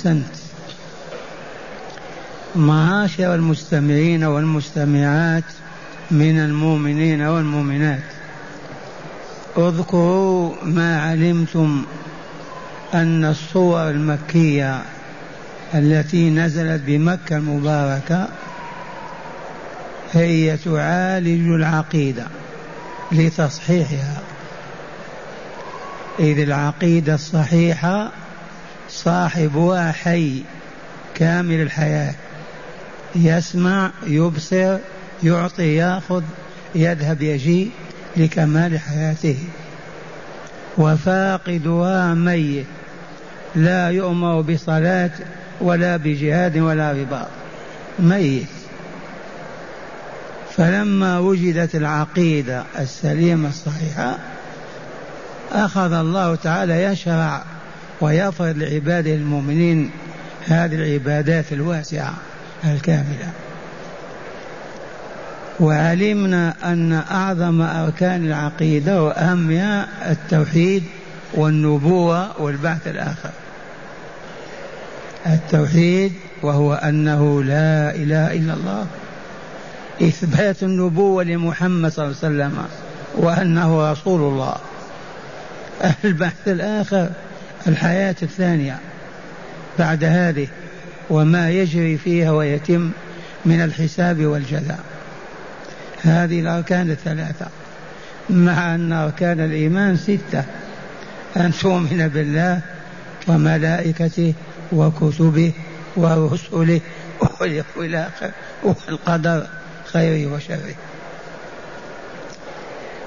أحسنت. معاشر المستمعين والمستمعات من المؤمنين والمؤمنات اذكروا ما علمتم أن الصور المكية التي نزلت بمكة المباركة هي تعالج العقيدة لتصحيحها. إذ العقيدة الصحيحة صاحبها حي كامل الحياة. يسمع يبصر يعطي يأخذ يذهب يجي لكمال حياته. وفاقدها ميت لا يؤمر بصلاة ولا بجهاد ولا رباط ميت. فلما وجدت العقيدة السليمة الصحيحة أخذ الله تعالى يشرع ويفرض لعباده المؤمنين هذه العبادات الواسعة الكاملة. وعلمنا أن أعظم أركان العقيدة وأهمها التوحيد والنبوة والبعث الآخر. التوحيد وهو أنه لا إله إلا الله. إثبات النبوة لمحمد صلى الله عليه وسلم وأنه رسول الله. البحث الآخر الحياة الثانية بعد هذه وما يجري فيها ويتم من الحساب والجزاء. هذه الأركان الثلاثة مع أن أركان الإيمان ستة أن تؤمن بالله وملائكته وكتبه ورسله واليوم والقدر خيره وشره.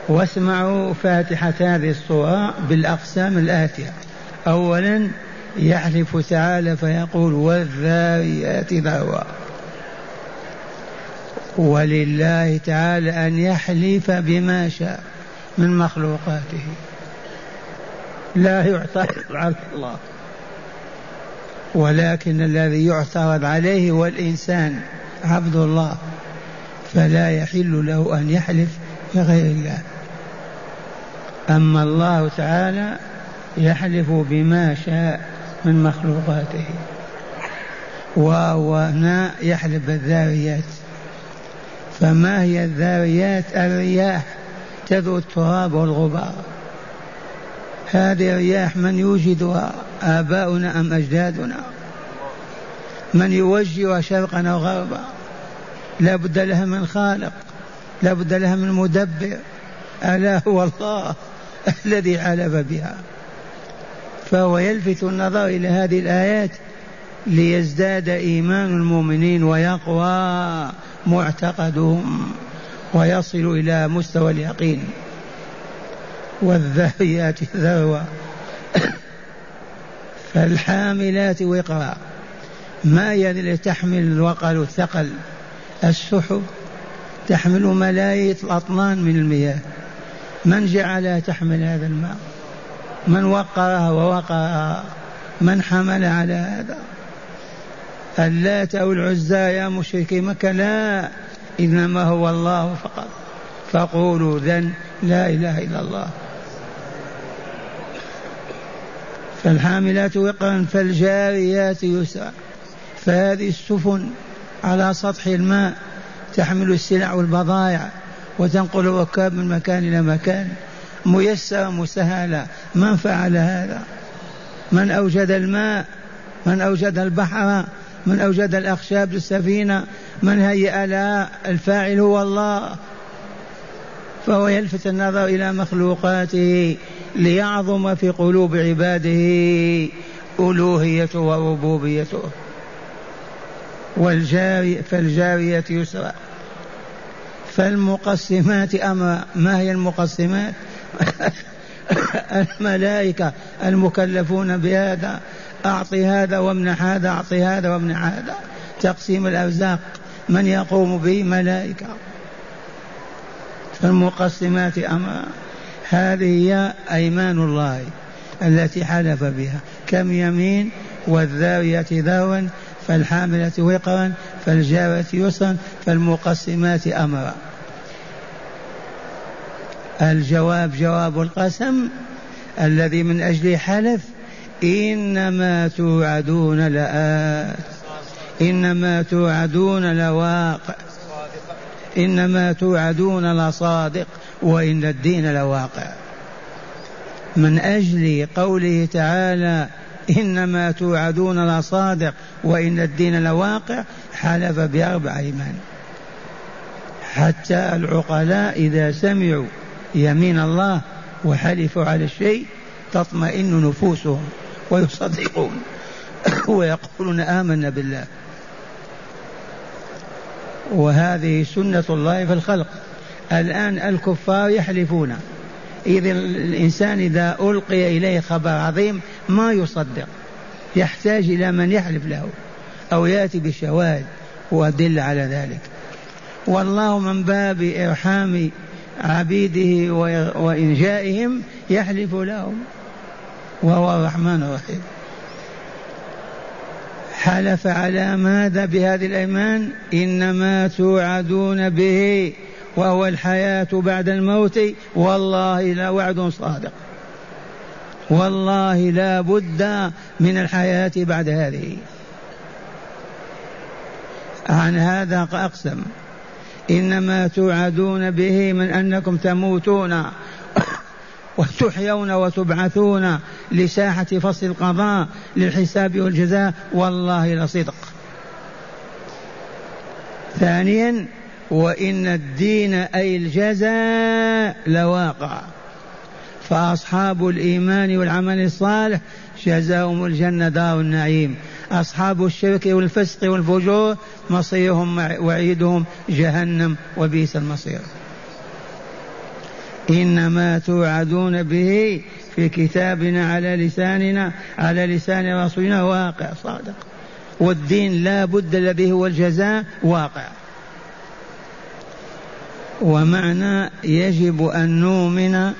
واسمعوا فاتحة هذه الصورة بالأقسام الآتية. أولا يحلف تعالى فيقول والذاريات ذروا. ولله تعالى أن يحلف بما شاء من مخلوقاته. لا يعترض على الله. ولكن الذي يعترض عليه هو الإنسان عبد الله. فلا يحل له أن يحلف بغير الله. أما الله تعالى يحلف بما شاء من مخلوقاته. وهو هنا يحلف بالذاريات. فما هي الذاريات؟ الرياح تذو التراب والغبار. هذه الرياح من يوجدها؟ آباؤنا أم أجدادنا؟ من يوجه شرقا وغربا لا بد لها من خالق لا بد لها من مدبر. ألا هو الله الذي علف بها. فهو يلفت النظر إلى هذه الآيات ليزداد إيمان المؤمنين ويقوى معتقدهم ويصل إلى مستوى اليقين. والذاريات ذروة فالحاملات وقرا. ما يدري تحمل الوقل الثقل السحب تحمل ملايين الأطنان من المياه. من جعلها تحمل هذا الماء؟ من وقرها ووقرها من حمل على هذا. اللات أو العزى يا مشركي مكة لا إنما هو الله فقط. فقولوا ذن لا إله إلا الله. فالحاملات وقرا فالجاريات يسرا. فهذه السفن على سطح الماء تحمل السلع والبضائع وتنقل الركاب من مكان إلى مكان. ميسرة مسهلة. من فعل هذا؟ من أوجد الماء؟ من أوجد البحر؟ من أوجد الأخشاب للسفينة؟ من هيأ لها؟ الفاعل هو الله. فهو يلفت النظر إلى مخلوقاته ليعظم في قلوب عباده ألوهيته وربوبيته. والجاري فالجارية يسرا. فالمقسمات أمرا. ما هي المقسمات؟ الملائكة المكلفون بهذا أعطي هذا وامنح هذا أعطي هذا وامنح هذا. تقسيم الأرزاق من يقوم به؟ ملائكة. فالمقسمات أمرا هذه هي أيمان الله التي حلف بها. كم يمين؟ والذارية ذروا فالحاملة وقرا فالجارة يسرا فالمقسمات أمرا الجواب جواب القسم الذي من أجل حلف إنما توعدون لآت إنما توعدون لواقع إنما توعدون لصادق وإن الدين لواقع. من أجل قوله تعالى إنما توعدون لصادق وإن الدين لواقع حلف بأربع أيمان. حتى العقلاء إذا سمعوا يمين الله وحلفوا على الشيء تطمئن نفوسهم ويصدقون. ويقولون آمنا بالله. وهذه سنة الله في الخلق. الآن الكفار يحلفون. إذا الإنسان إذا ألقي إليه خبر عظيم ما يصدق. يحتاج إلى من يحلف له أو يأتي بشواهد وأدل على ذلك. والله من باب إرحام عبيده وإنجائهم يحلف لهم وهو الرحمن الرحيم. حلف على ماذا بهذه الأيمان؟ إنما توعدون به وهو الحياة بعد الموت. والله لا وعد صادق. والله لا بد من الحياة بعد هذه. عن هذا أقسم. إنما توعدون به من أنكم تموتون وتحيون وتبعثون لساحة فصل القضاء للحساب والجزاء والله لصدق. ثانيا وإن الدين أي الجزاء لواقع. فأصحاب الإيمان والعمل الصالح جزاؤهم الجنة دار النعيم. أصحاب الشرك والفسق والفجور مصيرهم وعيدهم جهنم وبئس المصير. إنما توعدون به في كتابنا على لساننا على لسان رسولنا واقع صادق. والدين لا بد الذي هو الجزاء واقع. ومعنى يجب أن نؤمن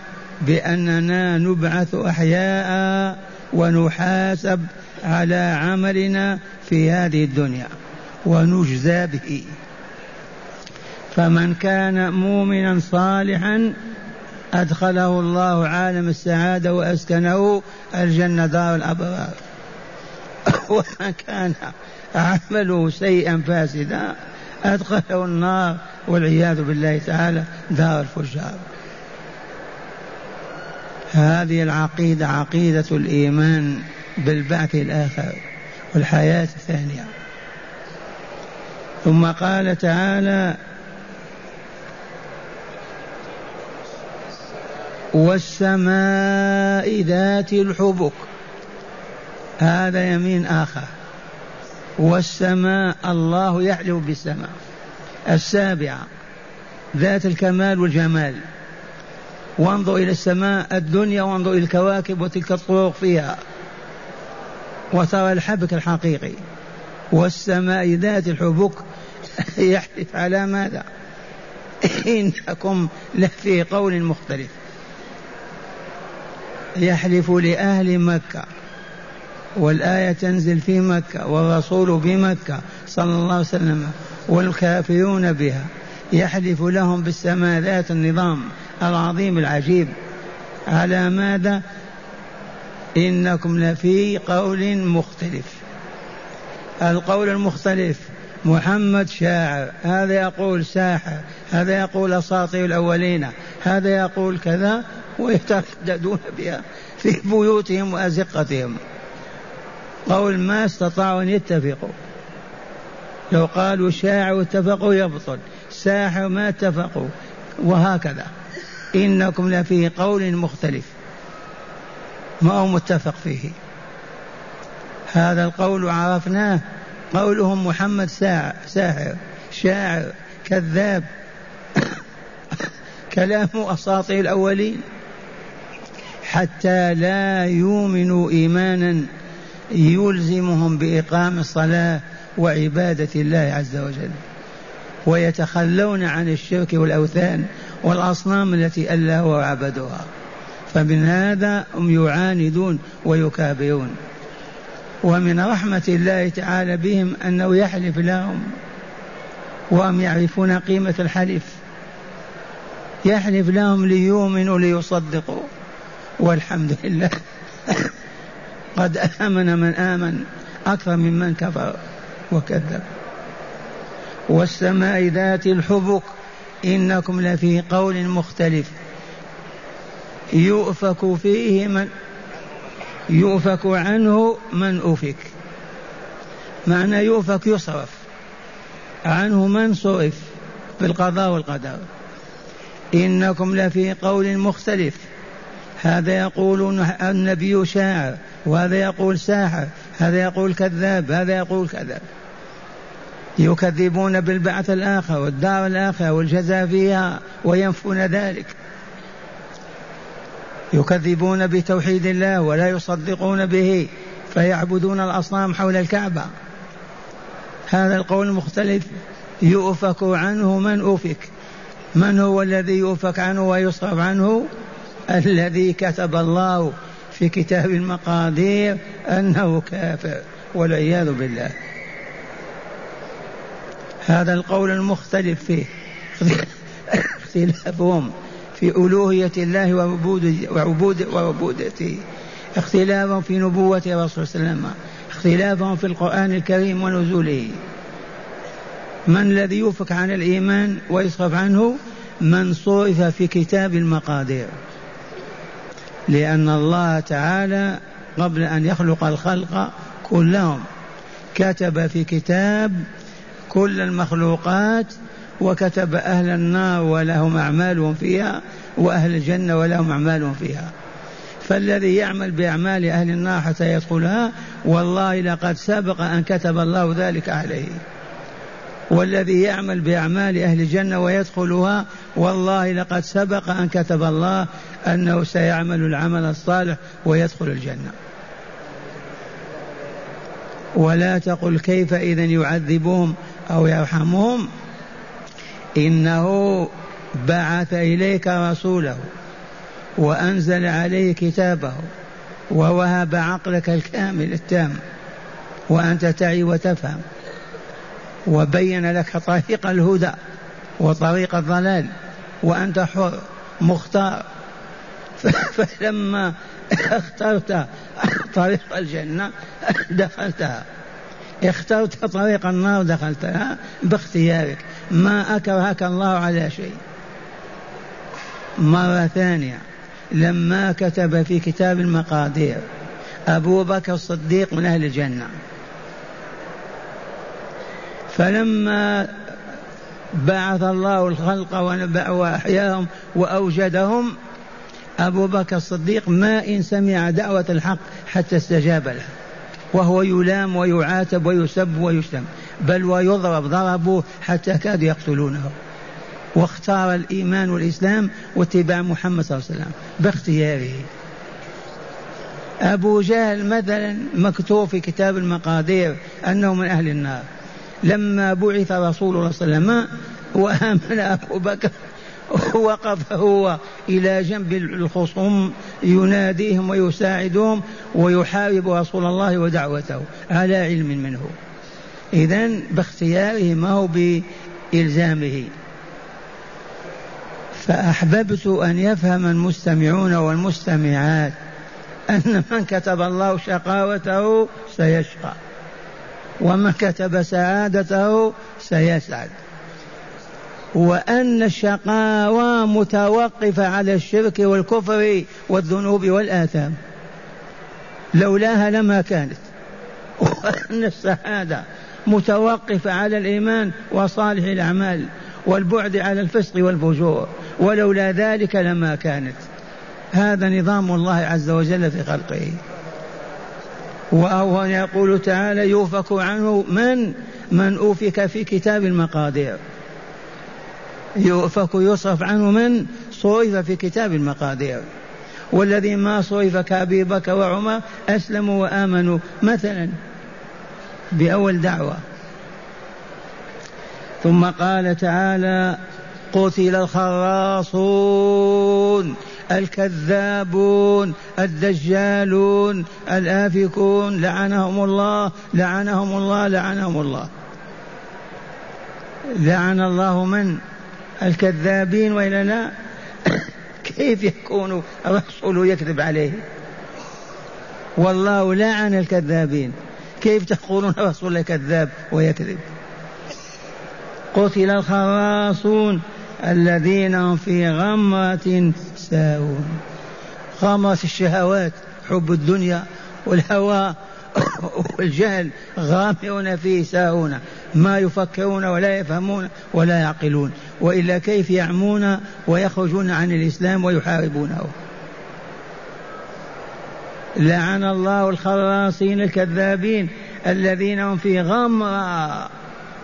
بأننا نبعث أحياء ونحاسب على عملنا في هذه الدنيا ونجزى به. فمن كان مؤمنا صالحا أدخله الله عالم السعادة وأسكنه الجنة دار الأبرار. ومن كان عمله سيئا فاسدا أدخله النار والعياذ بالله تعالى دار الفجار. هذه العقيدة عقيدة الإيمان. بالبعث الآخر والحياة الثانية. ثم قال تعالى والسماء ذات الحبك. هذا يمين آخر. والسماء الله يحلف بالسماء. السابعة ذات الكمال والجمال. وانظر إلى السماء الدنيا وانظر إلى الكواكب وتلك الطرق فيها. وترى الحبك الحقيقي. والسماء ذات الحبك يحلف على ماذا؟ إنكم لفي قول مختلف. يحلف لأهل مكة. والآية تنزل في مكة والرسول بمكة صلى الله عليه وسلم والكافرون بها. يحلف لهم بالسماء ذات النظام العظيم العجيب. على ماذا؟ إنكم لفي قول مختلف. القول المختلف محمد شاعر هذا يقول ساحر هذا يقول أساطير الأولين هذا يقول كذا ويترددون بها في بيوتهم وأزقتهم. قول ما استطاعوا أن يتفقوا. لو قالوا شاعر اتفقوا يبطل ساحر ما اتفقوا وهكذا. إنكم لفي قول مختلف. ما هو متفق فيه. هذا القول عرفناه قولهم محمد ساحر شاعر كذاب. كلام أساطير الأولين. حتى لا يؤمنوا إيمانا يلزمهم بإقام الصلاة وعبادة الله عز وجل. ويتخلون عن الشرك والأوثان والأصنام التي ألا وعبدوها. فمن هذا هم يعاندون ويكابرون. ومن رحمة الله تعالى بهم أنه يحلف لهم وهم يعرفون قيمة الحلف. يحلف لهم ليؤمنوا ليصدقوا. والحمد لله. قد آمن من آمن أكثر ممن كفر وكذب. والسماء ذات الحبك إنكم لفي قول مختلف. يؤفك فيه من يؤفك عنه من أفك. معنى يؤفك يصرف. عنه من صرف بالقضاء والقدر. إنكم لفي قول مختلف. هذا يقول النبي شاعر وهذا يقول ساحر هذا يقول كذاب هذا يقول كذا. يكذبون بالبعث الآخر والدار الآخرة والجزاء فيها وينفون ذلك. يكذبون بتوحيد الله ولا يصدقون به فيعبدون الأصنام حول الكعبة. هذا القول المختلف يؤفك عنه من أفك من هو الذي يؤفك عنه ويصرف عنه؟ الذي كتب الله في كتاب المقادير أنه كافر والعياذ بالله. هذا القول المختلف فيه. اختلافهم. في ألوهية الله وعبود وعبودته. اختلافهم في نبوة الرسول صلى الله عليه وسلم. اختلافهم في القرآن الكريم ونزوله. من الذي يوفك عن الإيمان ويصرف عنه؟ من صرف في كتاب المقادير. لأن الله تعالى قبل أن يخلق الخلق كلهم كتب في كتاب كل المخلوقات وكتب أهل النار ولهم أعمالهم فيها وأهل الجنة ولهم أعمالهم فيها. فالذي يعمل بأعمال أهل النار حتى يدخلها والله لقد سبق أن كتب الله ذلك عليه. والذي يعمل بأعمال أهل الجنة ويدخلها والله لقد سبق أن كتب الله أنه سيعمل العمل الصالح ويدخل الجنة. ولا تقل كيف إذا يعذبهم أو يرحمهم. إنه بعث إليك رسوله وأنزل عليه كتابه ووهب عقلك الكامل التام وأنت تعي وتفهم وبين لك طريق الهدى وطريق الضلال وأنت حر مختار. فلما اخترت طريق الجنة دخلتها. اخترت طريق النار دخلتها باختيارك. ما أكرهك الله على شيء. مرة ثانية لما كتب في كتاب المقادير أبو بكر الصديق من أهل الجنة. فلما بعث الله الخلق وأحياهم وأوجدهم أبو بكر الصديق ما إن سمع دعوة الحق حتى استجاب له. وهو يلام ويعاتب ويسب ويشتم. بل ويضرب ضربوه حتى كادوا يقتلونه. واختار الإيمان والإسلام واتباع محمد صلى الله عليه وسلم باختياره. أبو جهل مثلا مكتوب في كتاب المقادير أنه من أهل النار. لما بعث رسول الله صلى الله عليه وسلم وآمن أبو بكر وقف هو إلى جنب الخصوم يناديهم ويساعدهم ويحارب رسول الله ودعوته على علم منه. إذا باختياره ما هو بإلزامه. فأحببت أن يفهم المستمعون والمستمعات أن من كتب الله شقاوته سيشقى ومن كتب سعادته سيسعد. وأن الشقاوة متوقفة على الشرك والكفر والذنوب والآثام. لولاها لما كانت. وأن السعادة متوقفة على الإيمان وصالح الأعمال والبعد عن الفسق والفجور ولولا ذلك لما كانت. هذا نظام الله عز وجل في خلقه. وهو يقول تعالى يوفك عنه من؟ من أوفك في كتاب المقادير. يؤفك يصرف عنه من؟ صرف في كتاب المقادير. والذي ما صرف كأبي بكر وعمر أسلموا وآمنوا. مثلا بأول دعوة. ثم قال تعالى قتل الخراصون الكذابون الدجالون الآفكون. لعنهم الله لعنهم الله لعنهم الله. لعن الله من؟ الكذابين. وإلا لا كيف يكون الرسول يكذب عليه؟ والله لعن الكذابين. كيف تقولون الرسول كذاب ويكذب قتل الخراصون الذين هم في غمرة ساهون. غمرة الشهوات حب الدنيا والهوى والجهل غامرون فيه ساهون. ما يفكرون ولا يفهمون ولا يعقلون. وإلا كيف يعمون ويخرجون عن الإسلام ويحاربونه. لعن الله الخراصين الكذابين الذين هم في غمره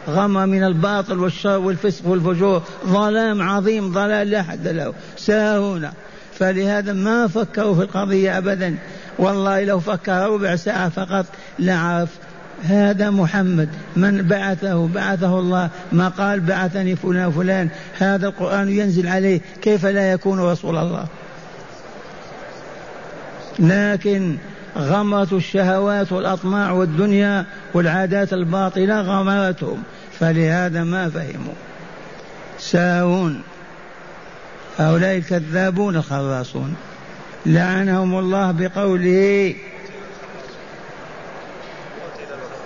غمر من الباطل والشر والفسق والفجور. ظلام عظيم ضلال لا حد له. ساهون فلهذا ما فكروا في القضية أبدا. والله لو فكر ربع ساعة فقط لعرف هذا محمد من بعثه بعثه الله ما قال بعثني فلان وفلان. هذا القرآن ينزل عليه. كيف لا يكون رسول الله؟ لكن غمرة الشهوات والأطماع والدنيا والعادات الباطلة غمرتهم. فلهذا ما فهموا. ساهون. هؤلاء الكذابون الخراصون. لعنهم الله بقوله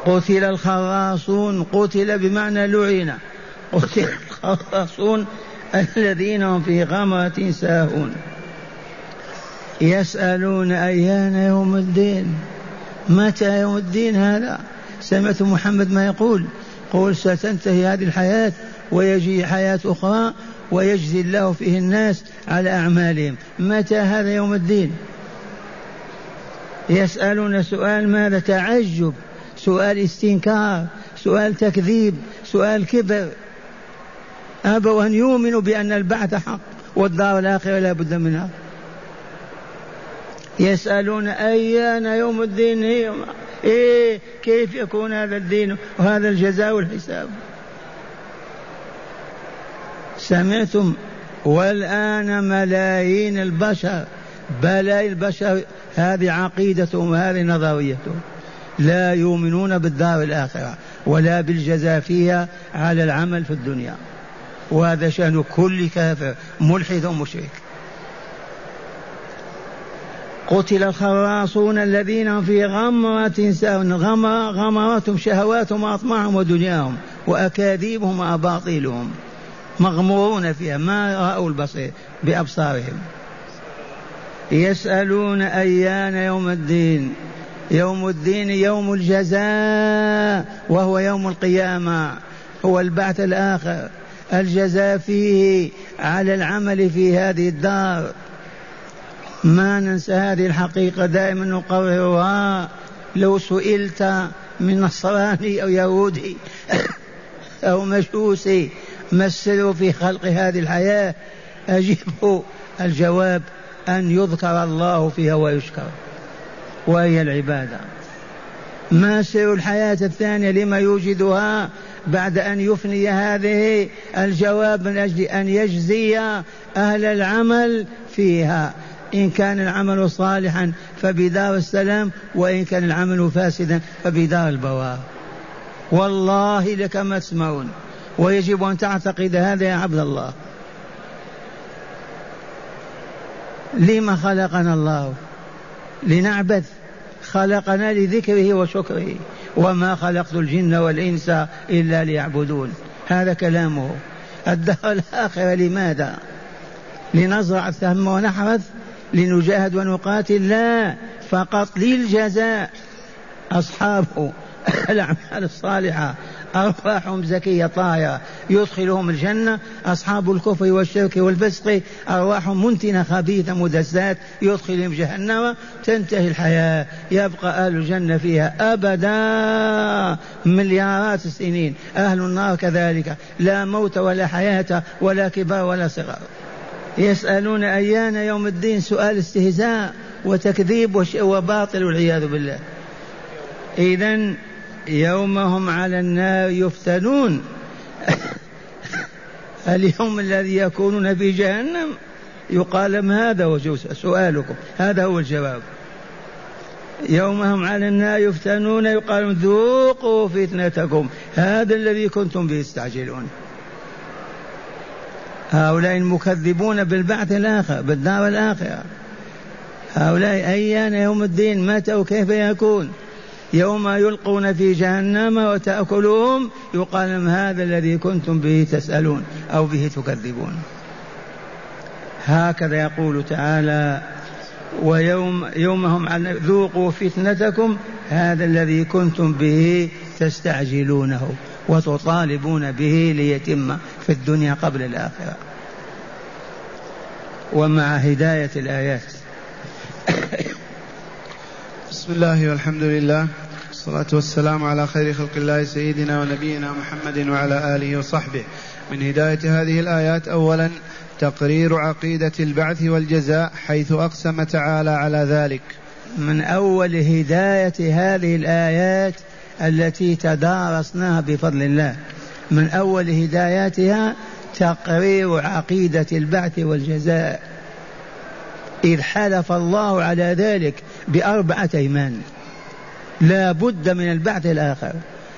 قتل الخراصون. قتل بمعنى لعن. قتل الخراصون الذين هم في غمرة ساهون. يسألون أيان يوم الدين. متى يوم الدين هذا؟ سمعت محمد ما يقول قول ستنتهي هذه الحياة ويجي حياة أخرى ويجزي الله فيه الناس على أعمالهم. متى هذا يوم الدين؟ يسألون سؤال ماذا تعجب سؤال استنكار سؤال تكذيب سؤال كبر. أبوا أن يؤمنوا بأن البعث حق والدار الآخرة لا بد منها. يسألون أيان يوم الدين. إيه كيف يكون هذا الدين وهذا الجزاء والحساب؟ سمعتم؟ والآن ملايين البشر بلاي البشر هذه عقيدتهم وهذه نظريتهم. لا يؤمنون بالدار الآخرة ولا بالجزاء فيها على العمل في الدنيا. وهذا شأن كل كافر ملحد ومشرك. قتل الخراصون الذين في غمرة غمرة غمرتهم شهواتهم وأطماعهم ودنياهم وأكاذيبهم وأباطيلهم مغمورون فيها ما رأوا البصير بأبصارهم. يسألون أيان يوم الدين. يوم الدين يوم الجزاء وهو يوم القيامة. هو البعث الآخر. الجزاء فيه على العمل في هذه الدار. ما ننسى هذه الحقيقة دائما نقررها لو سئلت من نصراني أو يهودي أو مجوسي ما السر في خلق هذه الحياة؟ أجيبه الجواب أن يذكر الله فيها ويشكر وهي العبادة. ما سر الحياة الثانية لما يوجدها بعد أن يفني هذه؟ الجواب من أجل أن يجزي أهل العمل فيها. إن كان العمل صالحا فبدار السلام وإن كان العمل فاسدا فبدار البوار. والله لك ما تسمعون ويجب أن تعتقد هذا يا عبد الله. لما خلقنا الله؟ لنعبث. خلقنا لذكره وشكره. وما خلقت الجن والإنس إلا ليعبدون. هذا كلامه. الدهر الآخرة لماذا؟ لنزرع الثم ونحرث؟ لنجاهد ونقاتل؟ لا فقط للجزاء. أصحاب الأعمال الصالحة أرواحهم زكية طاهرة يدخلهم الجنة. أصحاب الكفر والشرك والفسق أرواحهم منتنة خبيثة مدسات يدخلهم جهنم. تنتهي الحياة. يبقى أهل الجنة فيها أبدا مليارات السنين. أهل النار كذلك. لا موت ولا حياة ولا كبار ولا صغار. يسألون أيان يوم الدين سؤال استهزاء وتكذيب وباطل والعياذ بالله. إذا يوم هم على النار يفتنون. اليوم الذي يكونون في جهنم يقال ما هذا وجه سؤالكم. هذا هو الجواب. يوم هم على النار يفتنون يقال ذوقوا فتنتكم. هذا الذي كنتم به تستعجلون. هؤلاء المكذبون بالبعث الآخر بالدار الآخرة. هؤلاء أيان يوم الدين؟ متى وكيف يكون؟ يوم يلقون في جهنم وتأكلهم يقال هذا الذي كنتم به تسألون أو به تكذبون. هكذا يقول تعالى ويوم يومهم عن ذوقوا فتنتكم هذا الذي كنتم به تستعجلونه وتطالبون به ليتم في الدنيا قبل الآخرة. ومع هداية الآيات. بسم الله والحمد لله. والصلاة والسلام على خير خلق الله سيدنا ونبينا محمد وعلى آله وصحبه. من هداية هذه الآيات أولا تقرير عقيدة البعث والجزاء حيث أقسم تعالى على ذلك. من أول هداية هذه الآيات التي تدارسناها بفضل الله. من أول هداياتها تقرير عقيدة البعث والجزاء. إذ حلف الله على ذلك بأربعة أيمان. لا بد من البعث الآخر.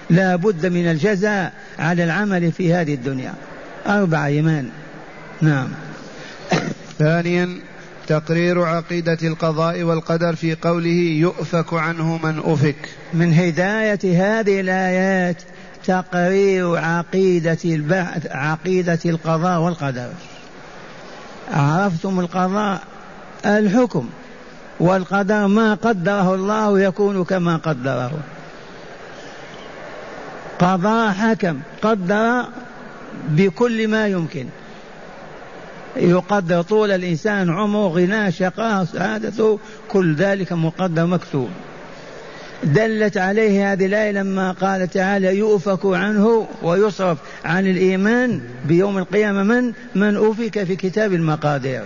لا بد من الجزاء على العمل في هذه الدنيا. أربع أيمان. نعم. ثانيا تقرير عقيدة القضاء والقدر في قوله يؤفك عنه من أفك. من هداية هذه الآيات تقرير عقيدة البعث عقيدة القضاء والقدر. عرفتم القضاء؟ الحكم. والقدر ما قدره الله يكون كما قدره. قضاء حكم. قدر بكل ما يمكن. يقدر طول الإنسان عمره غناه شقاء سعادته كل ذلك مقدر مكتوب. دلت عليه هذه الآية لما قال تعالى يؤفك عنه ويصرف عن الإيمان بيوم القيامة من؟ من أوفك في كتاب المقادير.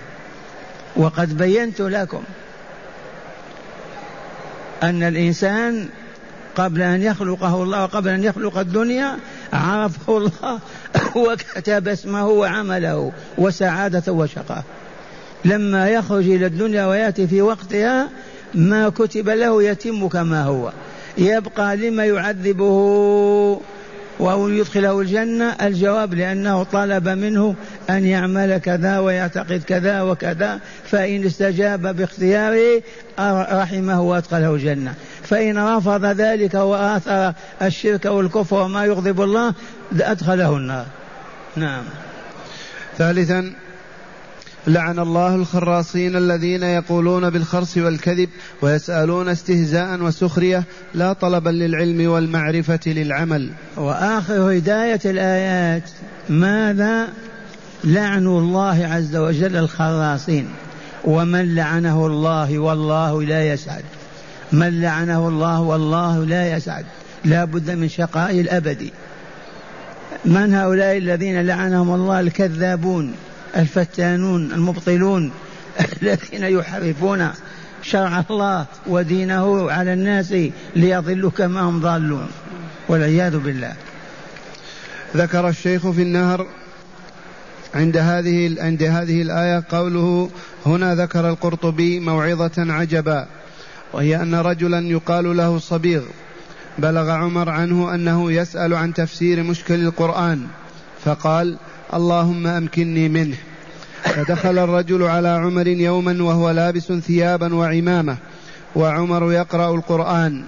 وقد بينت لكم أن الإنسان قبل أن يخلقه الله وقبل أن يخلق الدنيا عرفه الله وكتب اسمه وعمله وسعادته وشقاه. لما يخرج إلى الدنيا ويأتي في وقتها ما كتب له يتم كما هو. يبقى لما يعذبه وأو يدخله الجنة الجواب لأنه طلب منه أن يعمل كذا ويعتقد كذا وكذا فإن استجاب باختياره رحمه وأدخله الجنة. فإن رفض ذلك وآثر الشرك والكفر وما يغضب الله أدخله النار. نعم. ثالثا لعن الله الخراصين الذين يقولون بالخرص والكذب ويسألون استهزاء وسخرية لا طلبا للعلم والمعرفة للعمل. وآخر هداية الآيات ماذا لعن الله عز وجل الخراصين؟ ومن لعنه الله والله لا يسعد. من لعنه الله والله لا يسعد. لا بد من شقاء الأبدي من هؤلاء الذين لعنهم الله الكذابون؟ الفتانون المبطلون الذين يحرفون شرع الله ودينه على الناس ليضلوا كما هم ضالون. والعياذ بالله. ذكر الشيخ في النهر عند هذه عند هذه الآية قوله هنا ذكر القرطبي موعظة عجبا وهي أن رجلا يقال له صبيغ بلغ عمر عنه أنه يسأل عن تفسير مشكل القرآن فقال اللهم أمكنني منه. فدخل الرجل على عمر يوما وهو لابس ثيابا وعمامة وعمر يقرأ القرآن.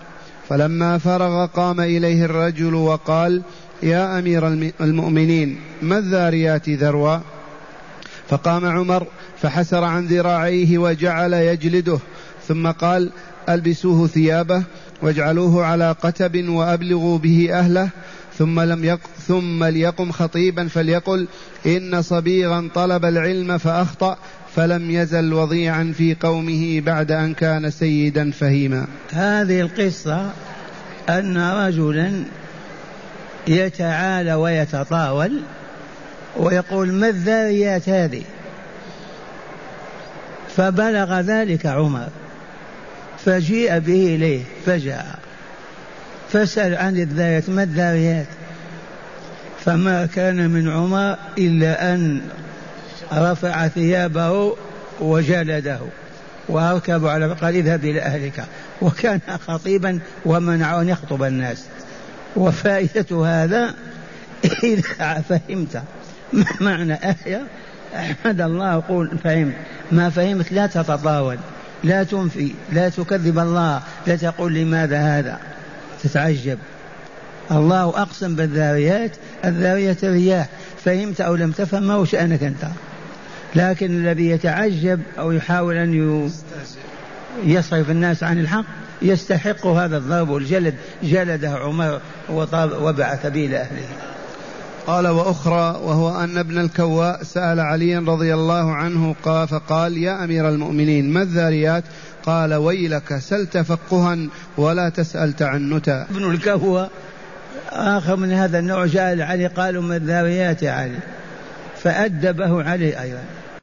فلما فرغ قام إليه الرجل وقال يا أمير المؤمنين ما الذاريات ذروا فقام عمر فحسر عن ذراعيه وجعل يجلده ثم قال ألبسوه ثيابه واجعلوه على قتب وأبلغوا به أهله. ثم لم يق ثم ليقم خطيبا فليقل إن صبيغا طلب العلم فأخطأ فلم يزل وضيعا في قومه بعد أن كان سيدا فهيما. هذه القصة أن رجلا يتعالى ويتطاول ويقول ما الذاريات هذه؟ فبلغ ذلك عمر فجيء به إليه فجاء. فاسأل عن الذاريات ما الذاريات؟ فما كان من عمر إلا أن رفع ثيابه وجلده وأركب على قال اذهب إلى أهلك. وكان خطيبا ومنعه أن يخطب الناس. وفائدة هذا إذا فهمت. ما معنى آية؟ أحمد الله أقول فهمت ما فهمت لا تتطاول لا تنفي لا تكذب الله لا تقول لماذا هذا. تتعجب. الله أقسم بالذاريات الذاريات الرياح. فهمت أو لم تفهم ما هو شأنك أنت. لكن الذي يتعجب أو يحاول أن يصرف الناس عن الحق يستحق هذا الضرب والجلد. جلده عمر وبعث به إلى أهله. قال وأخرى وهو أن ابن الكواء سأل عليا رضي الله عنه قال فقال يا أمير المؤمنين ما الذاريات قال ويلك سل تفقها ولا تسأل تعنتا. ابن الكواء آخر من هذا النوع جاء علي قالوا ما الذاريات يا علي فأدبه علي أيضا.